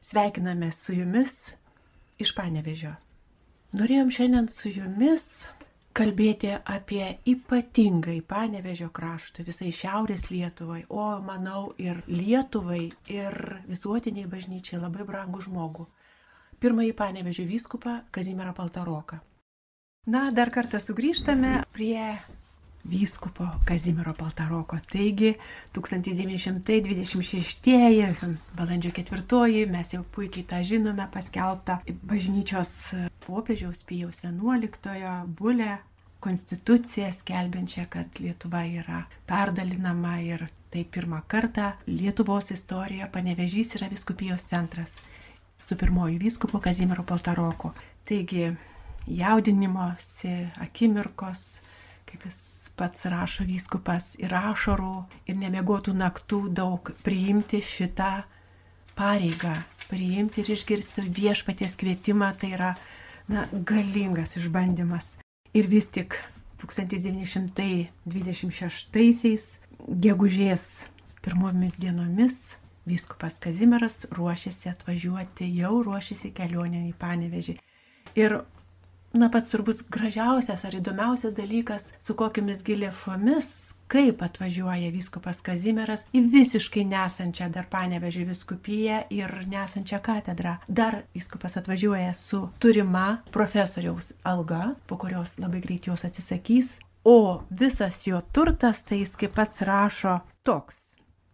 Sveikiname su jumis iš Panevežio. Norėjom šiandien su jumis kalbėti apie ypatingai Panevežio kraštą, visai Šiaurės Lietuvai, o manau ir Lietuvai, ir visuotiniai bažnyčiai labai brangų žmogų. Pirmąjį Panevežio vyskupą Kazimierą Paltaroką. Na, dar kartą sugrįžtame prie vyskupo Kazimiero Paltaroko. Taigi 1926 balandžio 4 mes jau puikiai tą žinome, paskelbta bažnyčios popiežiaus Pijaus 11 bulė konstituciją skelbiančią, kad Lietuva yra perdalinama ir tai pirmą kartą Lietuvos istorijoje panevežys yra viskupijos centras su pirmoju vyskupu Kazimiero Paltaroko. Taigi jaudinimosi akimirkos, kaip jis pats rašo vyskupas, ir ašarų, ir nemiegotų naktų daug priimti šitą pareigą, priimti ir išgirsti viešpaties kvietimą, tai yra na, galingas išbandymas. Ir vis tik 1926 gegužės pirmomis dienomis vyskupas Kazimieras ruošiasi atvažiuoti, jau ruošiasi kelionę į Panevežį. Ir na pats turbūt gražiausias ar įdomiausias dalykas, su kokiamis gilėšomis, kaip atvažiuoja vyskupas Kazimieras į visiškai nesančią dar panevežį viskupiją ir nesančią katedrą. Dar vyskupas atvažiuoja su turima profesoriaus alga, po kurios labai greit jos atsisakys, o visas jo turtas, tai jis kaip pats rašo toks.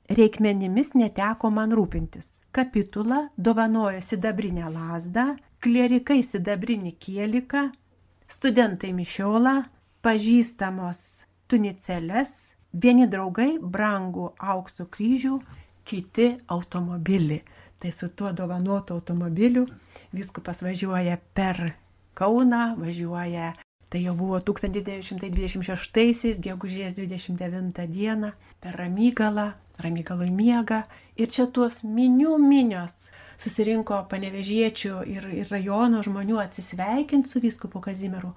Reikmenimis neteko man rūpintis. Kapitula dovanojo sidabrinę lasdą, klierikai sidabrinį kieliką, studentai mišiolą, pažįstamos tuniceles, vieni draugai brangų aukso kryžių, kiti automobilį. Tai su tuo dovanotu automobiliu viskupas važiuoja per Kauną, važiuoja, tai jau buvo 1926, gegužės 29 dieną, per Ramygalą, Ramygaloj miega ir čia tuos minių minios susirinko panevežiečių ir, ir rajono žmonių atsisveikinti su vyskupu Kazimieru.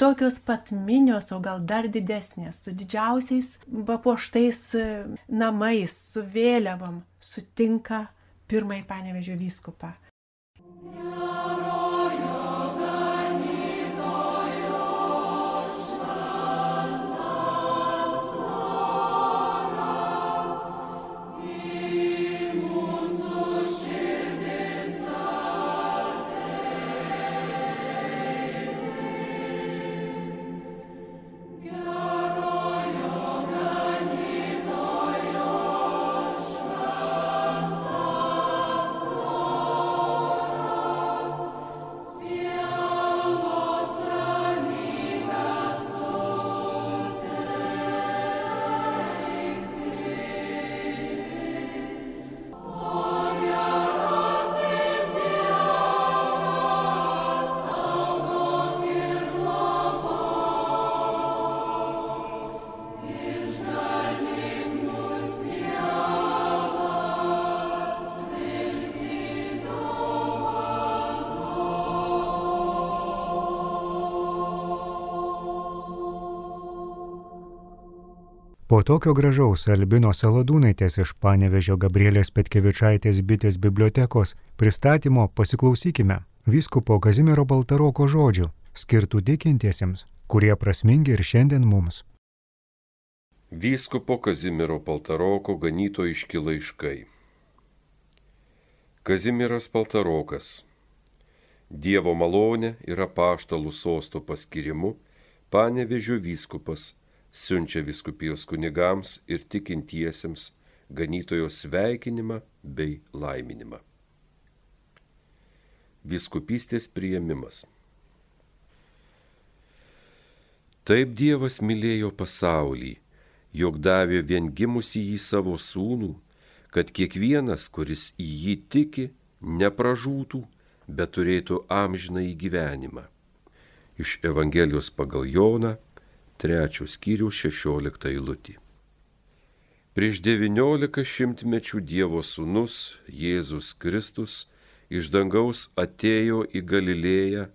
Tokios pat minios, o gal dar didesnės, su didžiausiais papuoštais e, namais, su vėliavom, sutinka pirmąjį panevežio vyskupą. Po tokio gražaus Albino Saladūnaitės iš Panevežio Gabrielės Petkevičaitės bitės bibliotekos pristatymo pasiklausykime vyskupo Kazimiero Baltaroko žodžių, skirtų tikintiesiems, kurie prasmingi ir šiandien mums. Vyskupo Kazimiero Baltaroko ganyto iškilaiškai. Kazimieras Baltarokas. Dievo malonė yra paštalų sosto paskirimu, Panevežio vyskupas siunčia viskupijos kunigams ir tikintiesiems ganytojo sveikinimą bei laiminimą. Viskupystės prieimimas. Taip Dievas mylėjo pasaulį, jog davė viengimusi jį savo sūnų, kad kiekvienas, kuris į jį tiki, nepražūtų, bet turėtų amžiną į gyvenimą. Iš Evangelijos pagal Joną trečios skyriaus šešioliktą eilutį. Prieš devyniolika šimtmečių Dievo sūnus Jėzus Kristus iš dangaus atėjo į Galilėją,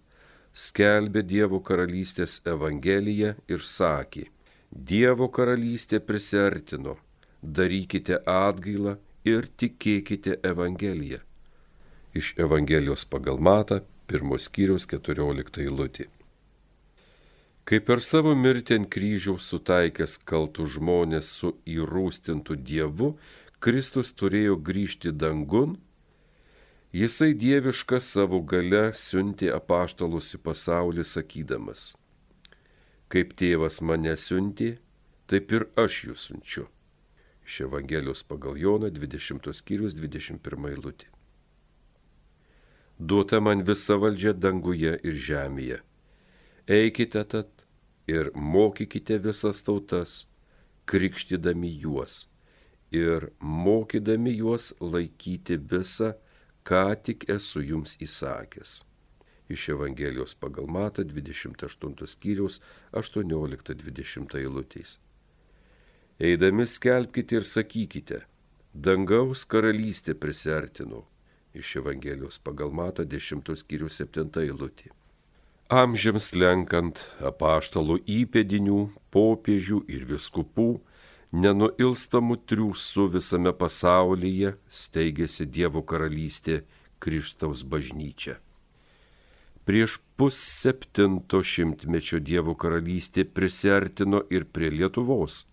skelbė Dievo karalystės evangeliją ir sakė, Dievo karalystė prisertino, darykite atgailą ir tikėkite evangeliją. Iš Evangelijos pagal Mata, pirmos skyriaus 14 eilutė. Kai per savo mirtį ant kryžiaus sutaikęs kaltų žmonės su įrūstintu Dievu, Kristus turėjo grįžti dangun, jisai dievišką savo gale siuntė apaštalus į pasaulį sakydamas, kaip tėvas mane siuntė, taip ir aš jūs siunčiu. Iš Evangelijos pagal Joną 20 skyrius 21 eilutė. Duota man visa valdžia danguje ir žemėje. Eikite tad ir mokykite visas tautas, krikštydami juos ir mokydami juos laikyti visą, ką tik esu jums įsakęs. Iš Evangelijos pagal Mata 28 skyriaus 18-20 eilutės. Eidami skelbkite ir sakykite, dangaus karalystė prisertino. Iš Evangelijos pagal Mata 10 skyriaus 7 eilutė. Amžiams lenkant apaštalų įpėdinių, popiežių ir viskupų, nenuilstamų triūsų visame pasaulyje steigėsi Dievo karalystė Kristaus bažnyčia. Prieš pusseptinto šimtmečio Dievo karalystė prisertino ir prie Lietuvos.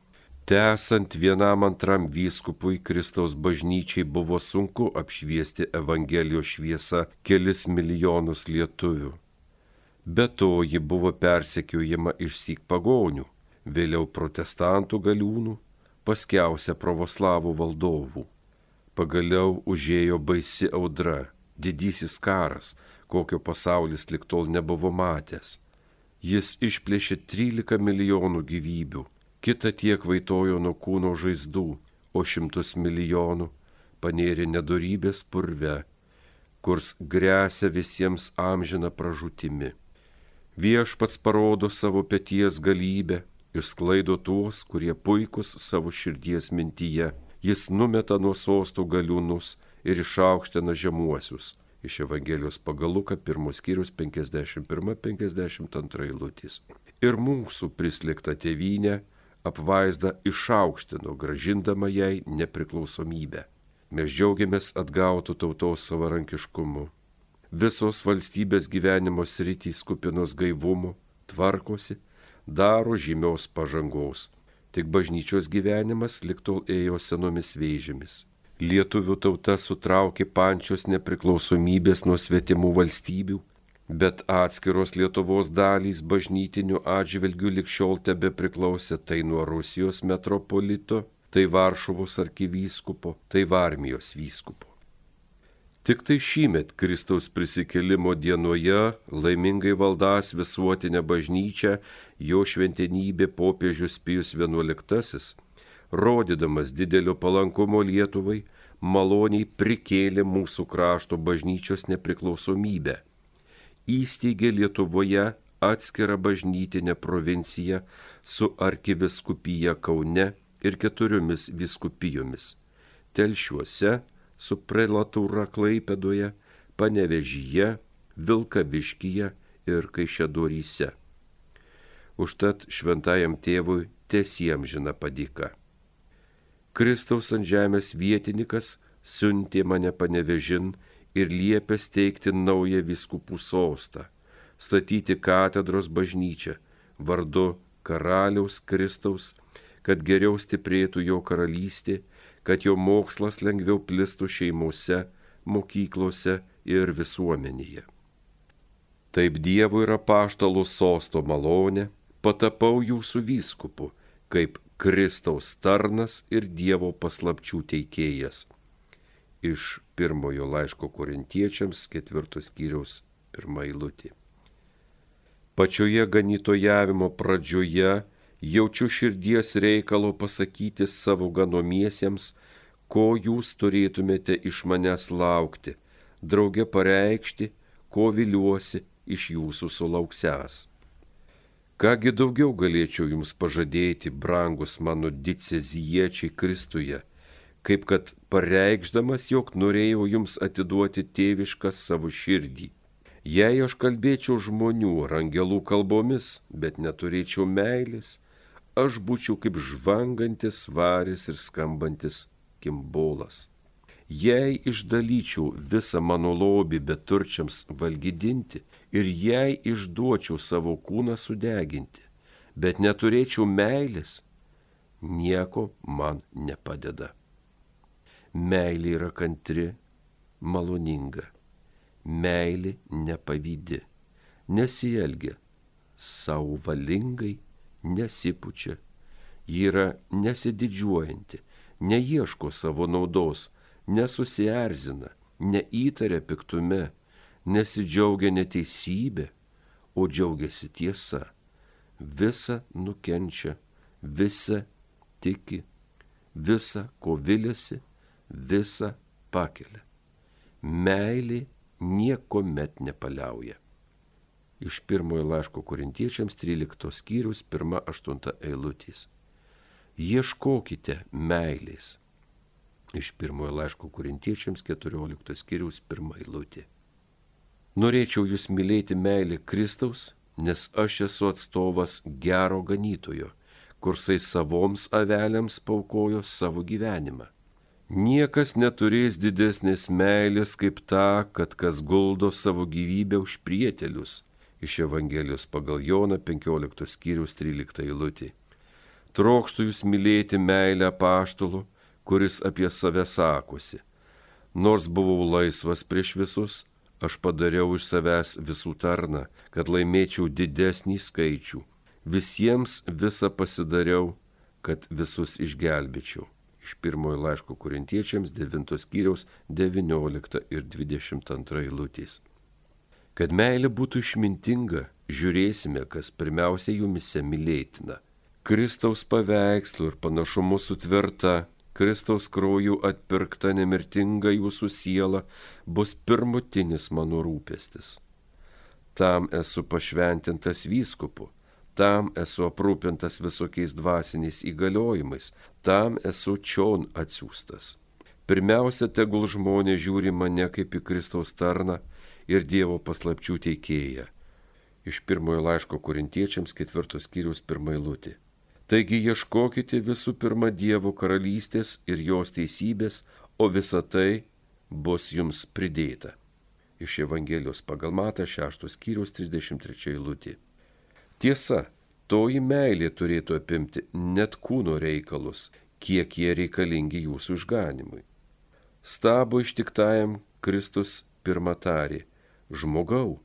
Tęsant vienam antram vyskupui Kristaus bažnyčiai buvo sunku apšviesti Evangelijos šviesą kelis milijonus lietuvių Be to ji buvo persekiojama išsik pagonių, vėliau protestantų galiūnų, paskiausia pravoslavų valdovų. Pagaliau užėjo baisi audra, didysis karas, kokio pasaulis liktol nebuvo matęs. Jis išplėšė 13 milijonų gyvybių, kita tiek vaitojo nuo kūno žaizdų, o šimtus milijonų panėrė nedorybės purve, kurs grėsia visiems amžina pražūtimi. Viešpats parodo savo pėties galybę, išsklaido tuos, kurie puikus savo širdies mintyje. Jis numeta nuo sostų galiūnus ir išaukština žemuosius. Iš Evangelijos pagaluka pirmos skyrius 51-52 eilutės. Ir mūsų prislėgta tėvynė apvaizda išaukštino, gražindama jai nepriklausomybę. Mes džiaugiamės atgautų tautos savarankiškumu visos valstybės gyvenimo sritys kupinos gaivumo, tvarkosi, daro žymios pažangos. Tik bažnyčios gyvenimas liktol ėjo senomis vėžėmis. Lietuvių tauta sutraukė pančios nepriklausomybės nuo svetimų valstybių, bet atskiros Lietuvos dalys bažnytinių atžvilgių likščiol tebe priklausė tai nuo Rusijos metropolito, tai Varšuvos arkivyskupo, tai Varmijos vyskupo. Tik tai šįmet Kristaus prisikelimo dienoje laimingai valdas visuotinę bažnyčią jo šventenybė popiežius Pijus XI, rodydamas didelio palankumo Lietuvai, maloniai prikėlė mūsų krašto bažnyčios nepriklausomybę. Įsteigė Lietuvoje atskirą bažnytinę provinciją su arkiviskupija Kaune ir keturiomis viskupijomis - Telšiuose, su prelatūra Klaipėdoje, Panevežyje, Vilkaviškyje ir Kaišėdoryse. Užtat šventajam tėvui tiesiem žina padėka. Kristaus ant žemės vietininkas siuntė mane panevežin ir liepė steigti naują viskupų sostą, statyti katedros bažnyčią vardu karaliaus Kristaus, kad geriau stiprėtų jo karalystė kad jo mokslas lengviau plistų šeimose, mokyklose ir visuomenėje. Taip Dievo yra paštalų sosto malonė, patapau jūsų vyskupu, kaip Kristaus tarnas ir Dievo paslapčių teikėjas. Iš pirmojo laiško korintiečiams ketvirtos skyriaus pirmą eilutį. Pačioje ganytojavimo pradžioje jaučiu širdies reikalo pasakyti savo ganomiesiems, ko jūs turėtumėte iš manęs laukti, drauge pareikšti, ko viliuosi iš jūsų sulauksęs. Kągi daugiau galėčiau jums pažadėti, brangus mano diceziečiai Kristuje, kaip kad pareikšdamas, jog norėjau jums atiduoti tėvišką savo širdį. Jei aš kalbėčiau žmonių ar angelų kalbomis, bet neturėčiau meilės, aš būčiau kaip žvangantis varis ir skambantis kimbolas. jei išdalyčiau visą mano lobį beturčiams valgydinti ir jei išduočiau savo kūną sudeginti, bet neturėčiau meilės, nieko man nepadeda. Meilė yra kantri, maloninga. Meilė nepavydi, nesielgia, savo valingai nesipučia. Ji yra nesididžiuojanti, neieško savo naudos, nesusierzina, neįtaria piktume, nesidžiaugia neteisybė, o džiaugiasi tiesa. Visa nukenčia, visa tiki, visa ko vilėsi, visa pakelia. Meilė nieko met nepaliauja. Iš pirmojo laiško korintiečiams 13 skyrius 1-8 eilutės. Ieškokite meilės iš pirmojo laiško kurintiečiams 14 skyriaus 1 eilutė. Norėčiau jūs mylėti meilį Kristaus, nes aš esu atstovas gero ganytojo, kursai savoms avelėms paukojo savo gyvenimą. Niekas neturės didesnės meilės kaip ta, kad kas guldo savo gyvybę už prietelius. Iš Evangelijos pagal Joną 15 skyrius 13 eilutė. Trokštų jūs mylėti meilę paštulų, kuris apie save sakosi. Nors buvau laisvas prieš visus, aš padariau iš savęs visų tarną, kad laimėčiau didesnį skaičių. Visiems visą pasidariau, kad visus išgelbėčiau. Iš pirmojo laiško kurintiečiams 9 skyriaus 19 ir 22 eilutės. Kad meilė būtų išmintinga, žiūrėsime, kas pirmiausia jumise mylėtina. Kristaus paveikslų ir panašumu sutverta Kristaus krauju atpirkta nemirtinga jūsų siela bus pirmutinis mano rūpestis. Tam esu pašventintas vyskupu, tam esu aprūpintas visokiais dvasiniais įgaliojimais, tam esu čion atsiųstas. Pirmiausia, tegul žmonės žiūri mane kaip į Kristaus tarną ir Dievo paslapčių teikėją. Iš pirmojo laiško korintiečiams ketvirtos skyrius pirmailutė. Taigi ieškokite visų pirma Dievo karalystės ir jos teisybės, o visa tai bus jums pridėta. Iš Evangelijos pagal Matą 6 skyrius 33 eilutė. Tiesa, toji meilė turėtų apimti net kūno reikalus, kiek jie reikalingi jūsų išganimui. Stabo ištiktajam Kristus pirmą tarė, žmogau,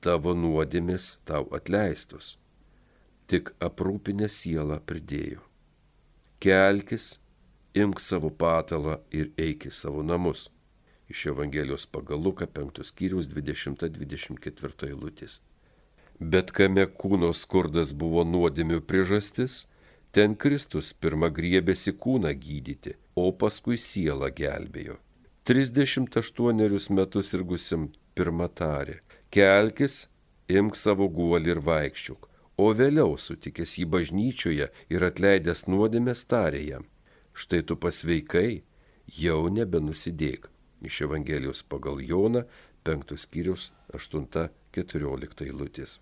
tavo nuodėmės tau atleistos tik aprūpinę sielą pridėjo. Kelkis, imk savo patalą ir eik į savo namus. Iš Evangelijos pagal Luką 5 skyrius 20-24 eilutės. Bet kame kūno skurdas buvo nuodėmių priežastis, ten Kristus pirmą griebėsi kūną gydyti, o paskui sielą gelbėjo. 38 metus irgusim pirmą tarė, kelkis, imk savo guolį ir vaikščiuk o vėliau sutikęs jį bažnyčioje ir atleidęs nuodėmės tarė jam, štai tu pasveikai, jau nebenusidėk. Iš Evangelijos pagal Joną 5 skyrius 8-14 eilutės.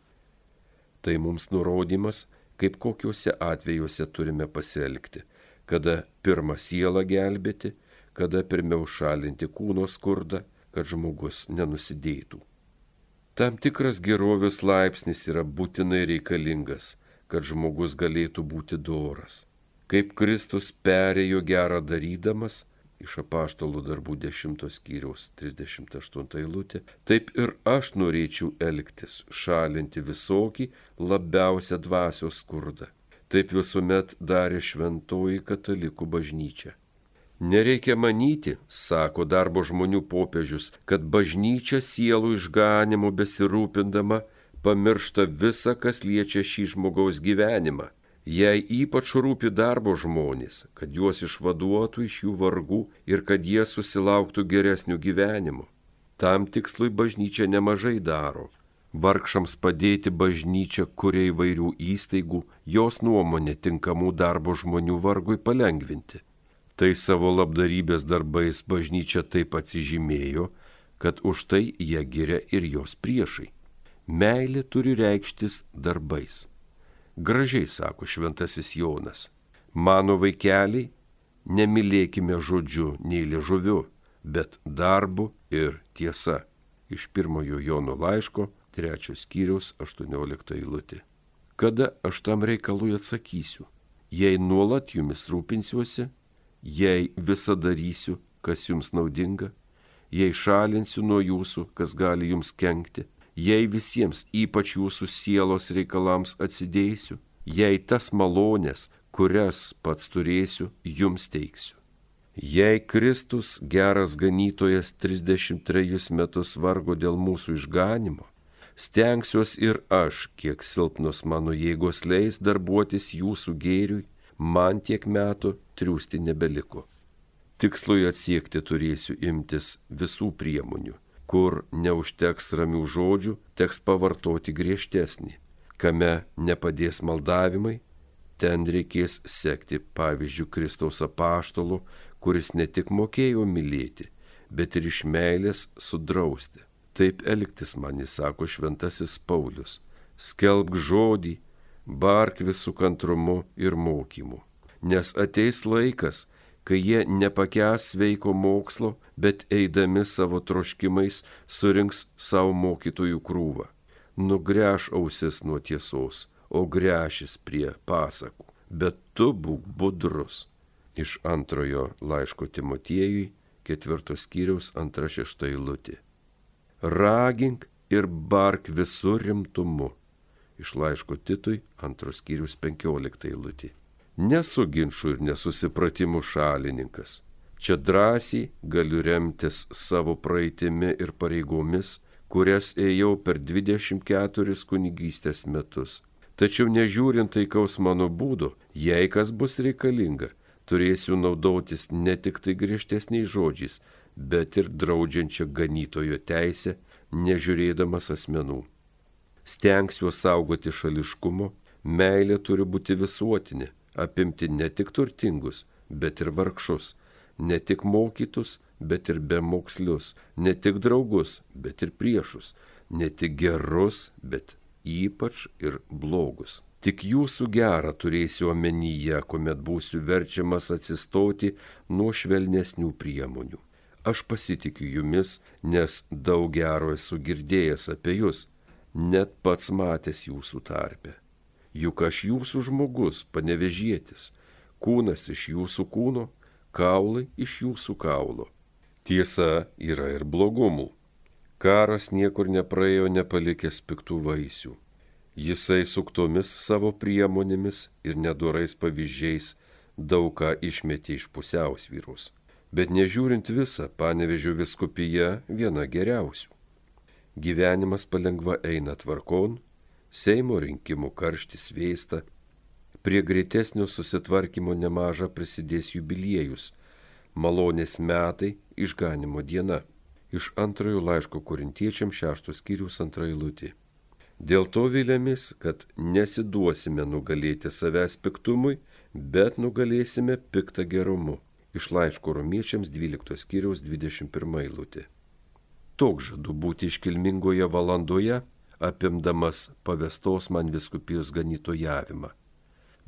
Tai mums nurodymas, kaip kokiuose atvejuose turime pasielgti, kada pirmą sielą gelbėti, kada pirmiau šalinti kūno skurdą, kad žmogus nenusidėtų. Tam tikras gerovės laipsnis yra būtinai reikalingas, kad žmogus galėtų būti doras. Kaip Kristus perėjo gerą darydamas, iš apaštalų darbų 10 skyriaus 38 eilutė, taip ir aš norėčiau elgtis, šalinti visokį labiausia dvasios skurdą. Taip visuomet darė šventoji katalikų bažnyčia. Nereikia manyti, sako darbo žmonių popiežius, kad bažnyčia sielų išganimu besirūpindama pamiršta visa, kas liečia šį žmogaus gyvenimą. Jei ypač rūpi darbo žmonės, kad juos išvaduotų iš jų vargų ir kad jie susilauktų geresnių gyvenimų. Tam tikslui bažnyčia nemažai daro. Vargšams padėti bažnyčia kuria įvairių įstaigų, jos nuomonė tinkamų darbo žmonių vargui palengvinti. Tai savo labdarybės darbais bažnyčia taip atsižymėjo, kad už tai jie giria ir jos priešai. Meilė turi reikštis darbais. Gražiai sako šventasis Jonas. Mano vaikeliai, nemylėkime žodžiu nei liežuviu, bet darbu ir tiesa. Iš pirmojo Jono laiško, trečios skyriaus, 18 eilutė. Kada aš tam reikalui atsakysiu? Jei nuolat jumis rūpinsiuosi, jei visą darysiu, kas jums naudinga, jei šalinsiu nuo jūsų, kas gali jums kenkti, jei visiems, ypač jūsų sielos reikalams atsidėsiu, jei tas malonės, kurias pats turėsiu, jums teiksiu. Jei Kristus geras ganytojas 33 metus vargo dėl mūsų išganimo, stengsiuos ir aš, kiek silpnos mano jėgos leis darbuotis jūsų gėriui, man tiek metų triūsti nebeliko. Tikslui atsiekti turėsiu imtis visų priemonių. Kur neužteks ramių žodžių, teks pavartoti griežtesnį. Kame nepadės maldavimai, ten reikės sekti pavyzdžių Kristaus apaštalų, kuris ne tik mokėjo mylėti, bet ir iš meilės sudrausti. Taip elgtis man įsako šventasis Paulius. Skelbk žodį, bark visų kantrumu ir mokymu. Nes ateis laikas, kai jie nepakęs sveiko mokslo, bet eidami savo troškimais surinks savo mokytojų krūvą. Nugręš ausis nuo tiesos, o gręšis prie pasakų. Bet tu būk budrus. Iš antrojo laiško Timotiejui, ketvirtos skyriaus antra šešta eilutė. Ragink ir bark visų rimtumu. Iš laiško Titui antros skyrius penkiolikta eilutė nesu ginčių ir nesusipratimų šalininkas. Čia drąsiai galiu remtis savo praeitimi ir pareigomis, kurias ėjau per 24 kunigystės metus. Tačiau nežiūrint taikaus mano būdo, jei kas bus reikalinga, turėsiu naudotis ne tik tai griežtesniais žodžiais, bet ir draudžiančią ganytojo teisę, nežiūrėdamas asmenų. Stengsiu saugoti šališkumo, meilė turi būti visuotinė, apimti ne tik turtingus, bet ir vargšus, ne tik mokytus, bet ir bemokslius, ne tik draugus, bet ir priešus, ne tik gerus, bet ypač ir blogus. Tik jūsų gerą turėsiu omenyje, kuomet būsiu verčiamas atsistoti nuo švelnesnių priemonių. Aš pasitikiu jumis, nes daug gero esu girdėjęs apie jūs, net pats matęs jūsų tarpe juk aš jūsų žmogus, panevežėtis, kūnas iš jūsų kūno, kaulai iš jūsų kaulo. Tiesa, yra ir blogumų. Karas niekur nepraėjo nepalikęs piktų vaisių. Jisai suktomis savo priemonėmis ir nedorais pavyzdžiais daug ką išmetė iš pusiausvyrus. Bet nežiūrint visą, panevežių viskupija viena geriausių. Gyvenimas palengva eina tvarkon, Seimo rinkimų karštis vėsta, prie greitesnio susitvarkymo nemaža prisidės jubiliejus - malonės metai išganimo diena. Iš antrojo laiško korintiečiam šeštos skyrius antra eilutė. Dėl to vilėmis, kad nesiduosime nugalėti savęs piktumui, bet nugalėsime piktą gerumu. Iš laiško romiečiams 12 skyriaus 21 eilutė. Toks žadu būti iškilmingoje valandoje, apimdamas pavestos man viskupijos ganytojavimą.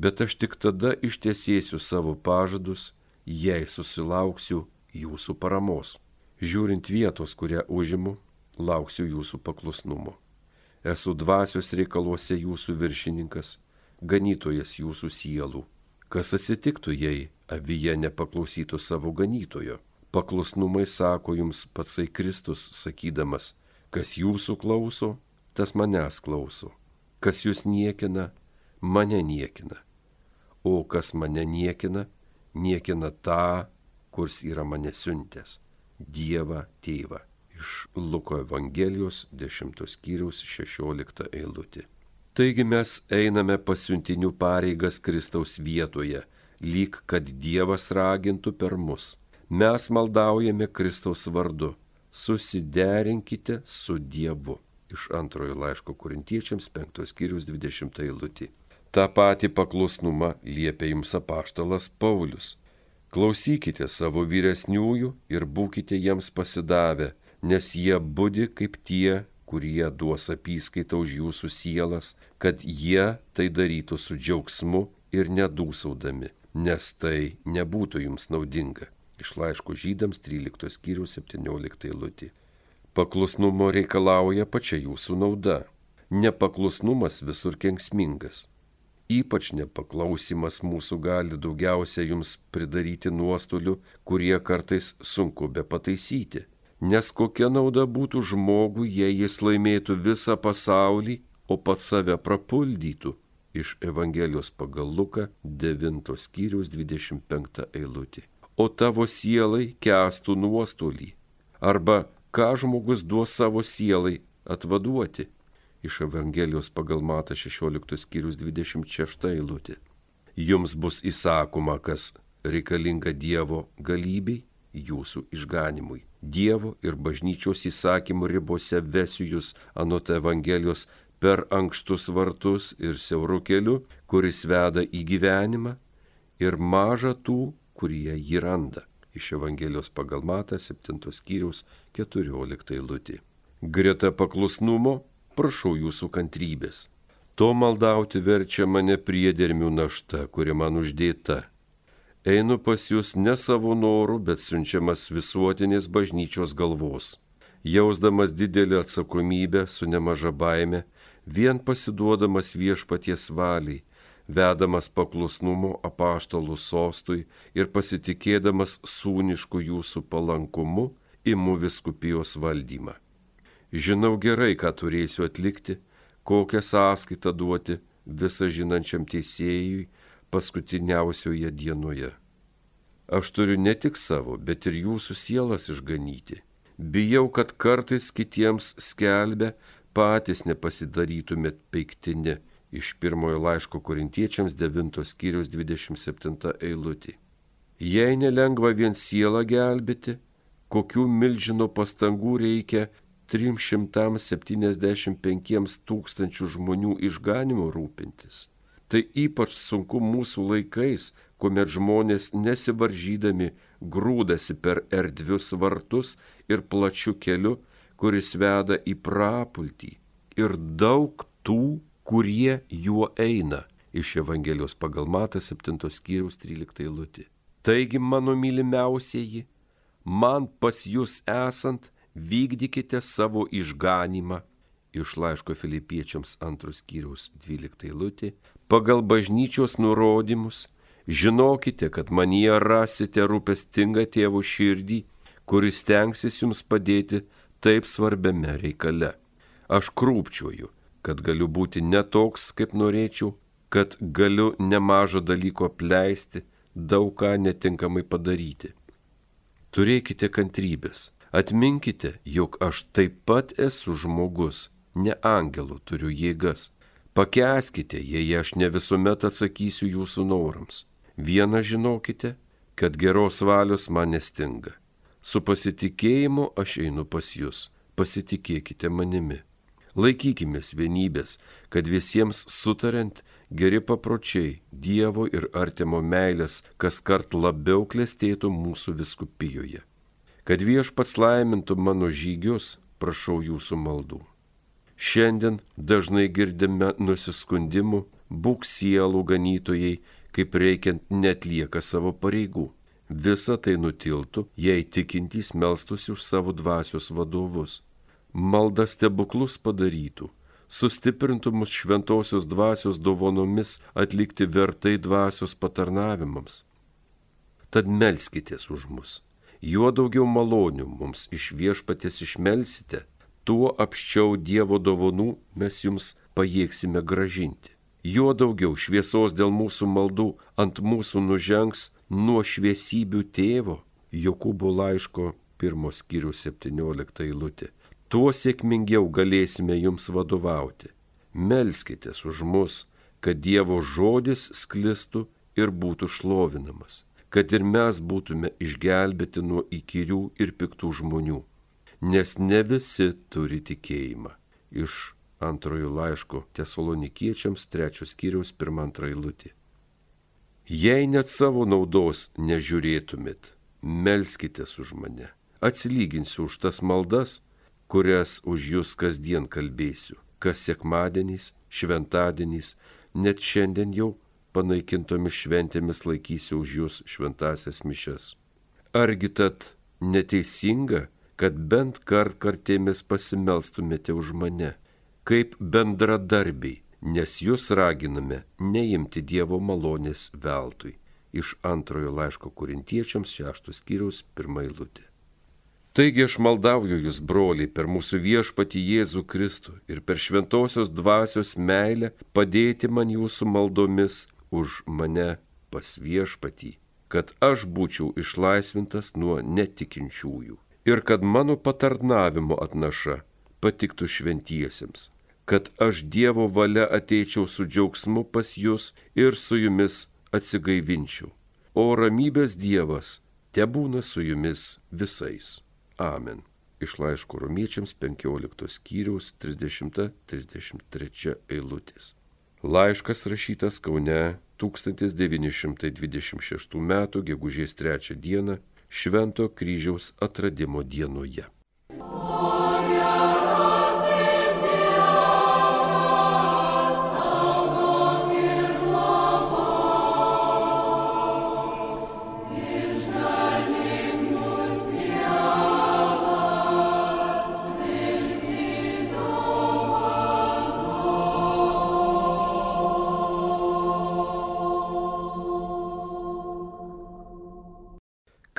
Bet aš tik tada ištiesėsiu savo pažadus, jei susilauksiu jūsų paramos. Žiūrint vietos, kurią užimu, lauksiu jūsų paklusnumo. Esu dvasios reikaluose jūsų viršininkas, ganytojas jūsų sielų. Kas atsitiktų, jei avyje nepaklausytų savo ganytojo? Paklusnumai sako jums patsai Kristus, sakydamas, kas jūsų klauso, tas manęs klauso. Kas jūs niekina, mane niekina. O kas mane niekina, niekina tą, kurs yra mane siuntęs - Dievą tėvą. Iš Luko Evangelijos 10 skyriaus 16 eilutė. Taigi mes einame pasiuntinių pareigas Kristaus vietoje, lyg kad Dievas ragintų per mus. Mes maldaujame Kristaus vardu. Susiderinkite su Dievu iš antrojo laiško korintiečiams penktos skyrius 20 eilutį. Ta pati paklusnumą liepia jums apaštalas Paulius. Klausykite savo vyresniųjų ir būkite jiems pasidavę, nes jie būdi kaip tie, kurie duos apyskaitą už jūsų sielas, kad jie tai darytų su džiaugsmu ir nedūsaudami, nes tai nebūtų jums naudinga. Iš laiško žydams 13 skyrius 17 eilutė. Paklusnumo reikalauja pačia jūsų nauda. Nepaklusnumas visur kenksmingas. Ypač nepaklausimas mūsų gali daugiausia jums pridaryti nuostolių, kurie kartais sunku be pataisyti. Nes kokia nauda būtų žmogui, jei jis laimėtų visą pasaulį, o pats save prapuldytų. Iš Evangelijos pagal Luką 9 skyrius 25 eilutė. O tavo sielai kestų nuostolį. Arba ką žmogus duos savo sielai atvaduoti iš Evangelijos pagal Mata 16 skyrius 26 eilutė. Jums bus įsakoma, kas reikalinga Dievo galybei, jūsų išganimui. Dievo ir bažnyčios įsakymų ribose vesiu jūs anot Evangelijos per ankštus vartus ir siaurų kelių, kuris veda į gyvenimą, ir maža tų, kurie jį randa. Iš Evangelijos pagal Matą 7 skyriaus 14 eilutė. Greta paklusnumo prašau jūsų kantrybės. To maldauti verčia mane priedermių našta, kuri man uždėta. Einu pas jūs ne savo norų, bet siunčiamas visuotinės bažnyčios galvos. Jausdamas didelį atsakomybę su nemaža baime, vien pasiduodamas viešpaties valiai, vedamas paklusnumo apaštalų sostui ir pasitikėdamas sūnišku jūsų palankumu, imu viskupijos valdymą. Žinau gerai, ką turėsiu atlikti, kokią sąskaitą duoti visą žinančiam teisėjui paskutiniausioje dienoje. Aš turiu ne tik savo, bet ir jūsų sielas išganyti. Bijau, kad kartais kitiems skelbia, patys nepasidarytumėt peiktini iš pirmojo laiško korintiečiams 9 skyrius 27 eilutė. Jei nelengva vien sielą gelbėti, kokių milžino pastangų reikia 375 tūkstančių žmonių išganimu rūpintis. Tai ypač sunku mūsų laikais, kuomet žmonės nesivaržydami grūdasi per erdvius vartus ir plačių kelių, kuris veda į prapultį. Ir daug tų, kurie juo eina. Iš Evangelijos pagal Matą 7 skyriaus 13 eilutė. Taigi, mano mylimiausieji, man pas jūs esant, vykdykite savo išganimą iš laiško filipiečiams antrus skyriaus 12 eilutė, pagal bažnyčios nurodymus, žinokite, kad manyje rasite rūpestingą tėvų širdį, kuris tenksis jums padėti taip svarbiame reikale. Aš krūpčiuoju, kad galiu būti netoks, kaip norėčiau, kad galiu nemažo dalyko apleisti, daug ką netinkamai padaryti. Turėkite kantrybės Atminkite, jog aš taip pat esu žmogus, ne angelų turiu jėgas. Pakeskite, jei aš ne visuomet atsakysiu jūsų norams. Vieną žinokite, kad geros valios man nestinga. Su pasitikėjimu aš einu pas jūs, pasitikėkite manimi. Laikykimės vienybės, kad visiems sutariant geri papročiai, Dievo ir artimo meilės kas kart labiau klestėtų mūsų viskupijoje. Kad viešpats laimintų mano žygius, prašau jūsų maldų. Šiandien dažnai girdime nusiskundimų, būk sielų ganytojai, kaip reikiant netlieka savo pareigų. Visa tai nutiltų, jei tikintys melstųsi už savo dvasios vadovus. Malda stebuklus padarytų, sustiprintų mus šventosios dvasios dovanomis atlikti vertai dvasios patarnavimams. Tad melskitės už mus juo daugiau malonių mums iš viešpatės išmelsite, tuo apščiau Dievo dovanų mes jums pajėgsime gražinti. Juo daugiau šviesos dėl mūsų maldų ant mūsų nužengs nuo šviesybių tėvo, Jokūbo laiško pirmos skyrių 17 eilutė. Tuo sėkmingiau galėsime jums vadovauti. Melskitės už mus, kad Dievo žodis sklistų ir būtų šlovinamas kad ir mes būtume išgelbėti nuo įkyrių ir piktų žmonių, nes ne visi turi tikėjimą. Iš antrojo laiško tesalonikiečiams trečios skyriaus pirmą antrą eilutį. Jei net savo naudos nežiūrėtumėt, melskitės už mane, atsilyginsiu už tas maldas, kurias už jūs kasdien kalbėsiu, kas sekmadieniais, šventadieniais, net šiandien jau panaikintomis šventėmis laikysiu už jūs šventasias mišes. Argi tad neteisinga, kad bent kart kartėmis pasimelstumėte už mane, kaip bendradarbiai, nes jūs raginame neimti Dievo malonės veltui. Iš antrojo laiško kurintiečiams šeštus skyriaus pirmą eilutę. Taigi aš maldauju jūs, broliai, per mūsų viešpati Jėzų Kristų ir per šventosios dvasios meilę padėti man jūsų maldomis už mane pas viešpatį kad aš būčiau išlaisvintas nuo netikinčiųjų ir kad mano patarnavimo atnaša patiktų šventiesiems, kad aš Dievo valia ateičiau su džiaugsmu pas jūs ir su jumis atsigaivinčiau. O ramybės Dievas te būna su jumis visais. Amen. Iš laiško romiečiams 15 skyriaus 30-33 eilutės. Laiškas rašytas Kaune 1926 m. gegužės 3 d. Švento kryžiaus atradimo dienoje.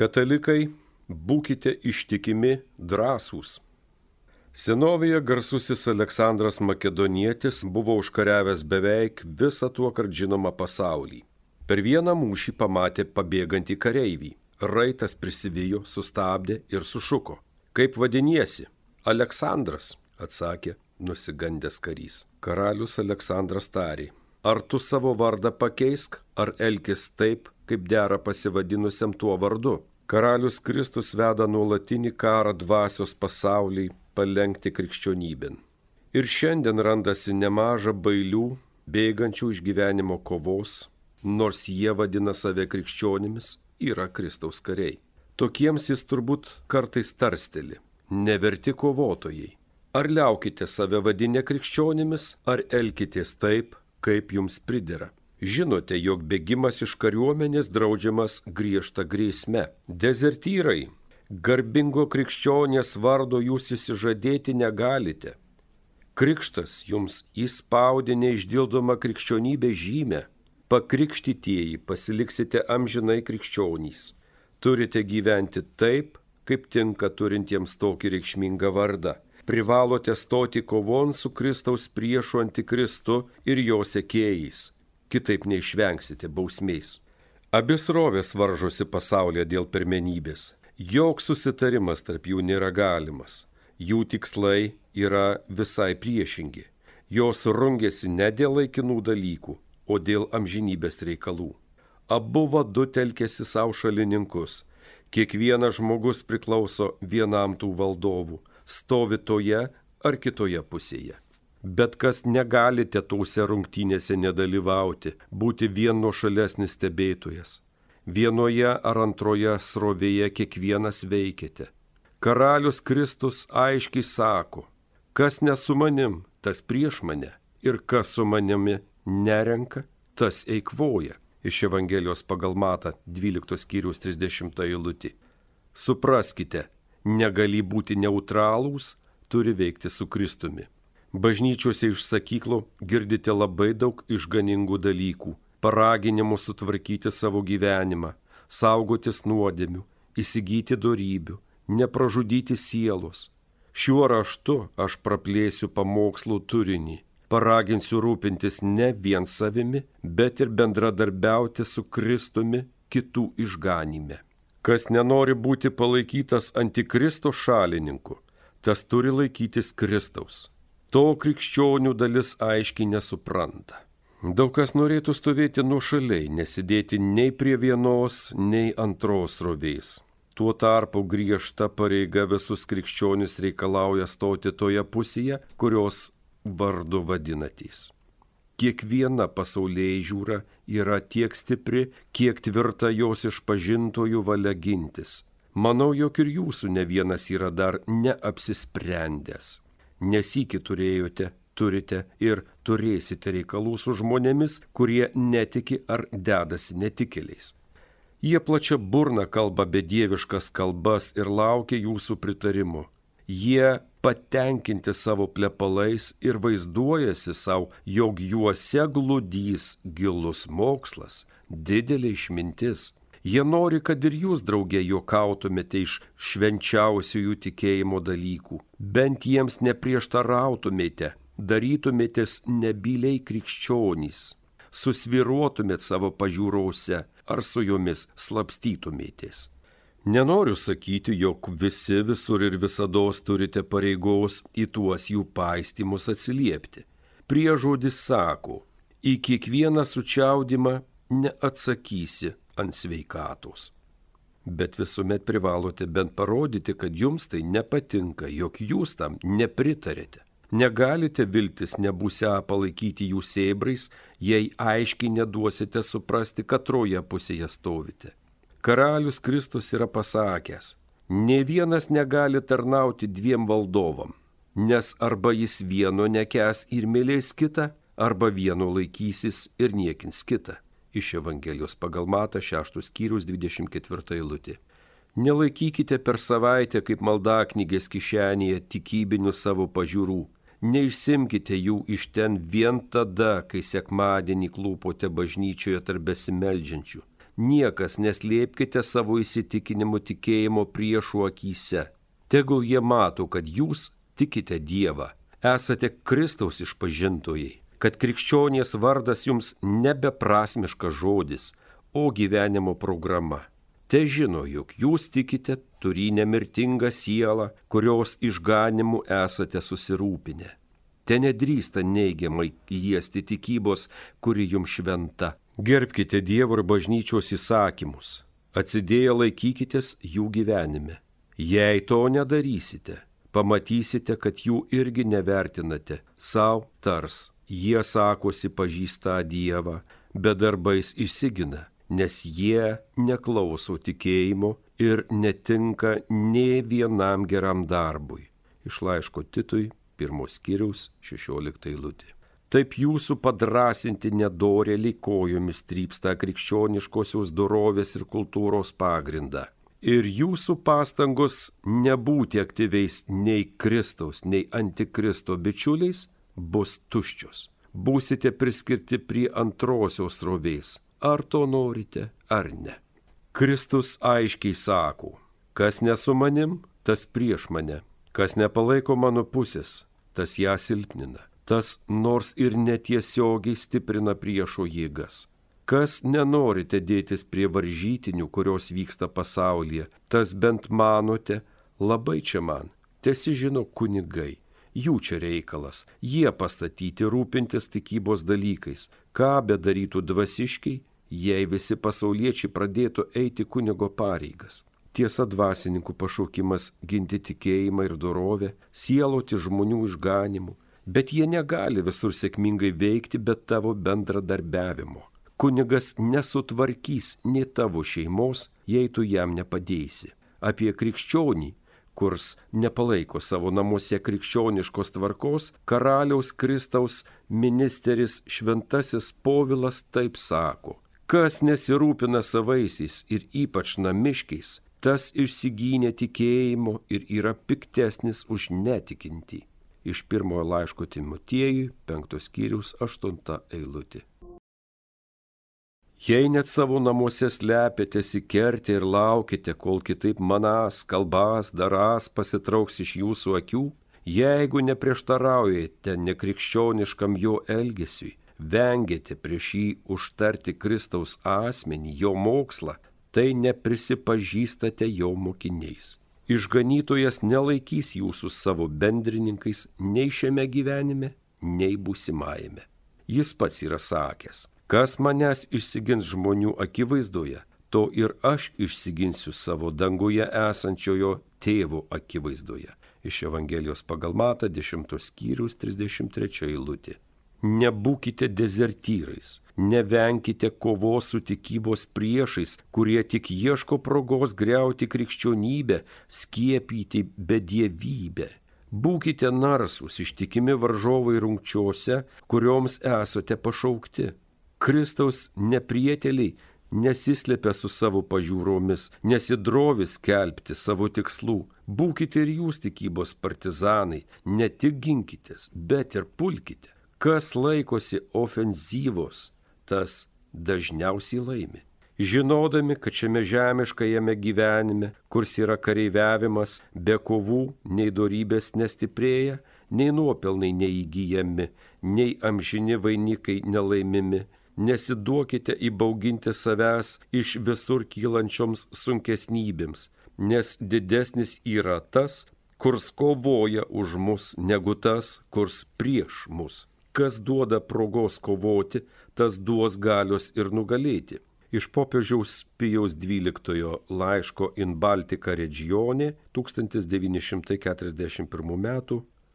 Katalikai, būkite ištikimi, drąsūs. Senovėje garsusis Aleksandras Makedonietis buvo užkariavęs beveik visą tuo kart žinomą pasaulį. Per vieną mūšį pamatė pabėgantį kareivį. Raitas prisivijo, sustabdė ir sušuko. Kaip vadiniesi? Aleksandras, atsakė nusigandęs karys. Karalius Aleksandras tarė. Ar tu savo vardą pakeisk, ar elkis taip, kaip dera pasivadinusiam tuo vardu? Karalius Kristus veda nuolatinį karą dvasios pasauliai palengti krikščionybėn. Ir šiandien randasi nemaža bailių, bėgančių iš gyvenimo kovos, nors jie vadina save krikščionimis, yra Kristaus kariai. Tokiems jis turbūt kartais tarsteli - neverti kovotojai. Ar liaukite save vadinę krikščionimis, ar elkitės taip, kaip jums pridera. Žinote, jog bėgimas iš kariuomenės draudžiamas griežta grėsme. Dezertyrai, garbingo krikščionės vardo jūs įsižadėti negalite. Krikštas jums įspaudė neišdildomą krikščionybę žymę. Pakrikštytieji pasiliksite amžinai krikščionys. Turite gyventi taip, kaip tinka turintiems tokį reikšmingą vardą. Privalote stoti kovon su Kristaus priešu antikristu ir jo sekėjais kitaip neišvengsite bausmės. Abis rovės varžosi pasaulyje dėl pirmenybės. Joks susitarimas tarp jų nėra galimas. Jų tikslai yra visai priešingi. Jos rungėsi ne dėl laikinų dalykų, o dėl amžinybės reikalų. Abu vadu telkėsi savo šalininkus. Kiekvienas žmogus priklauso vienam tų valdovų, stovi toje ar kitoje pusėje. Bet kas negalite tose rungtynėse nedalyvauti, būti vien nuo šalesnis stebėtojas. Vienoje ar antroje srovėje kiekvienas veikite. Karalius Kristus aiškiai sako, kas nesu manim, tas prieš mane, ir kas su manimi nerenka, tas eikvoja. Iš Evangelijos pagal Mata 12 skyrius 30 eilutį. Supraskite, negali būti neutralūs, turi veikti su Kristumi. Bažnyčiose iš sakyklų girdite labai daug išganingų dalykų, paraginimų sutvarkyti savo gyvenimą, saugotis nuodėmių, įsigyti darybių, nepražudyti sielos. Šiuo raštu aš praplėsiu pamokslų turinį, paraginsiu rūpintis ne vien savimi, bet ir bendradarbiauti su Kristumi kitų išganime. Kas nenori būti palaikytas antikristo šalininku, tas turi laikytis Kristaus. To krikščionių dalis aiškiai nesupranta. Daug kas norėtų stovėti nuošaliai, nesidėti nei prie vienos, nei antros rovės. Tuo tarpu griežta pareiga visus krikščionis reikalauja stoti toje pusėje, kurios vardu vadinatys. Kiekviena pasaulyje žiūra yra tiek stipri, kiek tvirta jos išpažintojų valia gintis. Manau, jog ir jūsų ne vienas yra dar neapsisprendęs nesikį turėjote, turite ir turėsite reikalų su žmonėmis, kurie netiki ar dedasi netikėliais. Jie plačia burna kalba bedieviškas kalbas ir laukia jūsų pritarimo. Jie patenkinti savo plepalais ir vaizduojasi savo, jog juose glūdys gilus mokslas, didelė išmintis. Jie nori, kad ir jūs draugė juokautumėte iš švenčiausiųjų tikėjimo dalykų, bent jiems neprieštarautumėte, darytumėtės nebyliai krikščionys, susviruotumėt savo pažiūrose ar su jomis slapstytumėtės. Nenoriu sakyti, jog visi visur ir visada turite pareigos į tuos jų paistymus atsiliepti. Priežodis sako, į kiekvieną sučiaudimą neatsakysi ant sveikatos. Bet visuomet privalote bent parodyti, kad jums tai nepatinka, jog jūs tam nepritarėte. Negalite viltis nebūsią palaikyti jų sėbrais, jei aiškiai neduosite suprasti, katroje pusėje stovite. Karalius Kristus yra pasakęs, ne vienas negali tarnauti dviem valdovam, nes arba jis vieno nekes ir mylės kitą, arba vieno laikysis ir niekins kitą. Iš Evangelijos pagal Mata 6 skyrius 24 eilutė. Nelaikykite per savaitę kaip maldaknygės kišenėje tikybinių savo pažiūrų. Neišsimkite jų iš ten vien tada, kai sekmadienį klūpote bažnyčioje tarp besimeldžiančių niekas neslėpkite savo įsitikinimų tikėjimo priešų akise. Tegul jie mato, kad jūs tikite Dievą, esate Kristaus išpažintojai, kad krikščionies vardas jums nebeprasmiškas žodis, o gyvenimo programa. Te žino, jog jūs tikite turi nemirtingą sielą, kurios išganimu esate susirūpinę. Te nedrįsta neigiamai liesti tikybos, kuri jums šventa, Gerbkite Dievo ir bažnyčios įsakymus, atsidėję laikykitės jų gyvenime. Jei to nedarysite, pamatysite, kad jų irgi nevertinate, savo tars, jie sakosi pažįstą Dievą, bet darbais išsigina, nes jie neklauso tikėjimo ir netinka ne vienam geram darbui. Iš laiško Titui, pirmos skyriaus, 16 eilutė. Taip jūsų padrasinti nedorėlį kojomis trypsta krikščioniškosios dorovės ir kultūros pagrindą. Ir jūsų pastangos nebūti aktyviais nei Kristaus, nei Antikristo bičiuliais bus tuščios. Būsite priskirti prie antrosios rovės, ar to norite, ar ne. Kristus aiškiai sako, kas nesu manim, tas prieš mane, kas nepalaiko mano pusės, tas ją silpnina tas nors ir netiesiogiai stiprina priešo jėgas. Kas nenorite dėtis prie varžytinių, kurios vyksta pasaulyje, tas bent manote, labai čia man, tiesi žino kunigai, jų čia reikalas, jie pastatyti rūpintis tikybos dalykais, ką bedarytų dvasiškiai, jei visi pasauliečiai pradėtų eiti kunigo pareigas. Tiesa dvasininkų pašaukimas ginti tikėjimą ir dorovę, sieloti žmonių išganimu, bet jie negali visur sėkmingai veikti be tavo bendradarbiavimo. Kunigas nesutvarkys nei tavo šeimos, jei tu jam nepadėsi. Apie krikščionį, kurs nepalaiko savo namuose krikščioniškos tvarkos, karaliaus Kristaus ministeris šventasis Povilas taip sako. Kas nesirūpina savaisiais ir ypač namiškiais, tas išsigynė tikėjimo ir yra piktesnis už netikinti iš pirmojo laiško Timotiejui, penktos skyrius, aštunta eilutė. Jei net savo namuose slepiatės į kertę ir laukite, kol kitaip manas, kalbas, daras pasitrauks iš jūsų akių, jeigu neprieštaraujate nekrikščioniškam jo elgesiui, vengiate prieš jį užtarti Kristaus asmenį, jo mokslą, tai neprisipažįstate jo mokiniais. Išganytojas nelaikys jūsų savo bendrininkais nei šiame gyvenime, nei būsimajame. Jis pats yra sakęs, kas manęs išsigins žmonių akivaizdoje, to ir aš išsiginsiu savo danguje esančiojo tėvo akivaizdoje. Iš Evangelijos pagal Mata 10 skyrius 33 eilutė. Nebūkite dezertyrais, nevenkite kovos su tikybos priešais, kurie tik ieško progos greuti krikščionybę, skiepyti bedievybę. Būkite narsus, ištikimi varžovai rungčiuose, kurioms esate pašaukti. Kristaus neprieteliai nesislėpia su savo pažiūromis, nesidrovis kelbti savo tikslų. Būkite ir jūs tikybos partizanai, ne tik ginkitės, bet ir pulkite. Kas laikosi ofenzyvos, tas dažniausiai laimi. Žinodami, kad šiame žemiškajame gyvenime, kurs yra kareiviavimas, be kovų nei darybės nestiprėja, nei nuopelnai neįgyjami, nei amžini vainikai nelaimimi, nesiduokite įbauginti savęs iš visur kylančioms sunkesnybėms, nes didesnis yra tas, kurs kovoja už mus, negu tas, kurs prieš mus. Kas duoda progos kovoti, tas duos galios ir nugalėti. Iš popiežiaus Pijaus XII laiško in Baltika regione 1941 m.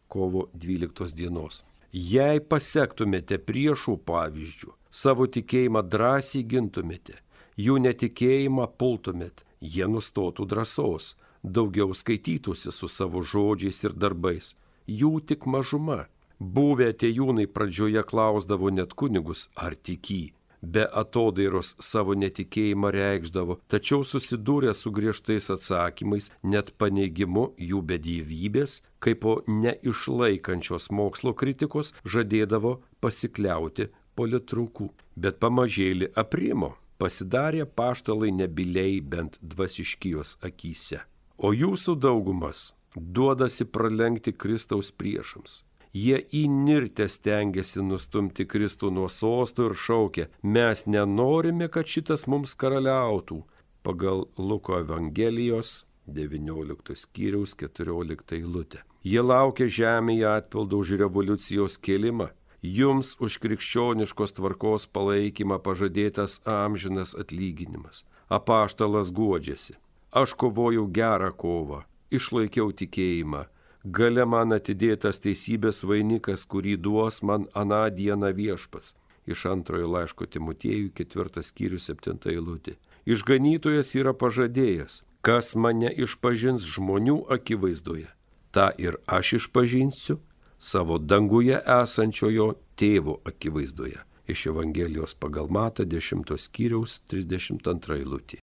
kovo 12 dienos. Jei pasektumėte priešų pavyzdžių, savo tikėjimą drąsiai gintumėte, jų netikėjimą pultumėt, jie nustotų drąsos, daugiau skaitytųsi su savo žodžiais ir darbais, jų tik mažuma. Buvę atejūnai pradžioje klausdavo net kunigus, ar tiky, be atodairos savo netikėjimą reikšdavo, tačiau susidūrė su griežtais atsakymais, net paneigimu jų bedievyvės, kaip po neišlaikančios mokslo kritikos žadėdavo pasikliauti politrukų, bet pamažėlį aprimo, pasidarė paštalai nebiliai bent dvasiškijos akise. O jūsų daugumas duodasi pralenkti Kristaus priešams. Jie įnirtę stengiasi nustumti Kristų nuo sostų ir šaukia, mes nenorime, kad šitas mums karaliautų. Pagal Luko Evangelijos 19 skyriaus 14 eilutė. Jie laukia žemėje atpildo už revoliucijos kėlimą, jums už krikščioniškos tvarkos palaikymą pažadėtas amžinas atlyginimas. Apaštalas guodžiasi. Aš kovojau gerą kovą, išlaikiau tikėjimą, gale man atidėtas teisybės vainikas, kurį duos man aną dieną viešpats. Iš antrojo laiško Timotiejų ketvirtas skyrius septinta eilutė. Išganytojas yra pažadėjęs, kas mane išpažins žmonių akivaizdoje, tą ir aš išpažinsiu savo danguje esančiojo tėvo akivaizdoje. Iš Evangelijos pagal Mata 10 skyriaus 32 eilutė.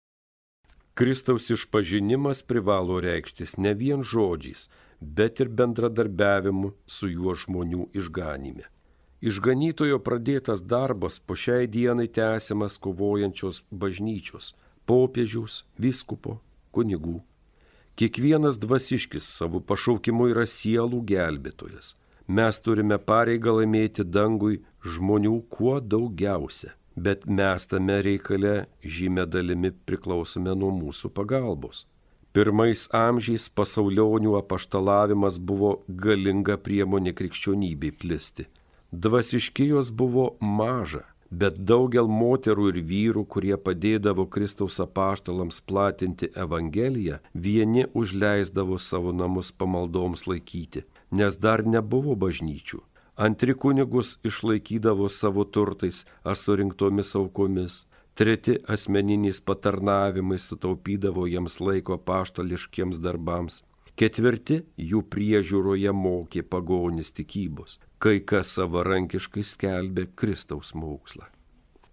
Kristaus išpažinimas privalo reikštis ne vien žodžiais, bet ir bendradarbiavimu su juo žmonių išganime. Išganytojo pradėtas darbas po šiai dienai tęsiamas kovojančios bažnyčios, popiežiaus, viskupo, kunigų, Kiekvienas dvasiškis savo pašaukimu yra sielų gelbėtojas. Mes turime pareigą laimėti dangui žmonių kuo daugiausia, bet mes tame reikale žymė dalimi priklausome nuo mūsų pagalbos. Pirmais amžiais pasaulionių apaštalavimas buvo galinga priemonė krikščionybei plisti. Dvasiškijos buvo maža, bet daugel moterų ir vyrų, kurie padėdavo Kristaus apaštalams platinti Evangeliją, vieni užleisdavo savo namus pamaldoms laikyti, nes dar nebuvo bažnyčių. Antri kunigus išlaikydavo savo turtais ar surinktomis aukomis, treti asmeniniais patarnavimais sutaupydavo jiems laiko paštališkiems darbams. Ketvirti jų priežiūroje mokė pagonis tikybos, kai kas savarankiškai skelbė Kristaus mokslą.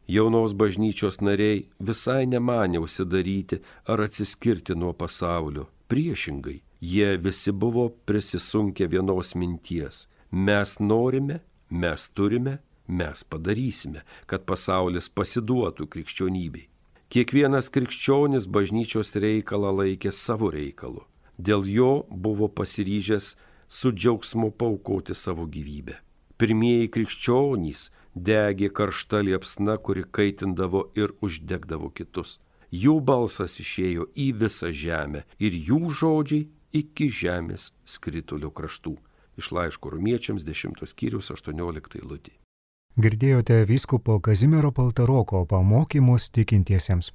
Jaunos bažnyčios nariai visai nemanė užsidaryti ar atsiskirti nuo pasaulio. Priešingai, jie visi buvo prisisunkę vienos minties. Mes norime, mes turime, mes padarysime, kad pasaulis pasiduotų krikščionybei. Kiekvienas krikščionis bažnyčios reikalą laikė savo reikalu dėl jo buvo pasiryžęs su džiaugsmu paukoti savo gyvybę. Pirmieji krikščionys degė karšta liepsna, kuri kaitindavo ir uždegdavo kitus. Jų balsas išėjo į visą žemę ir jų žodžiai iki žemės skritulio kraštų. Iš laiško rumiečiams 10 skyrius 18 eilutė. Girdėjote vyskupo Kazimiero Paltaroko pamokymus tikintiesiems.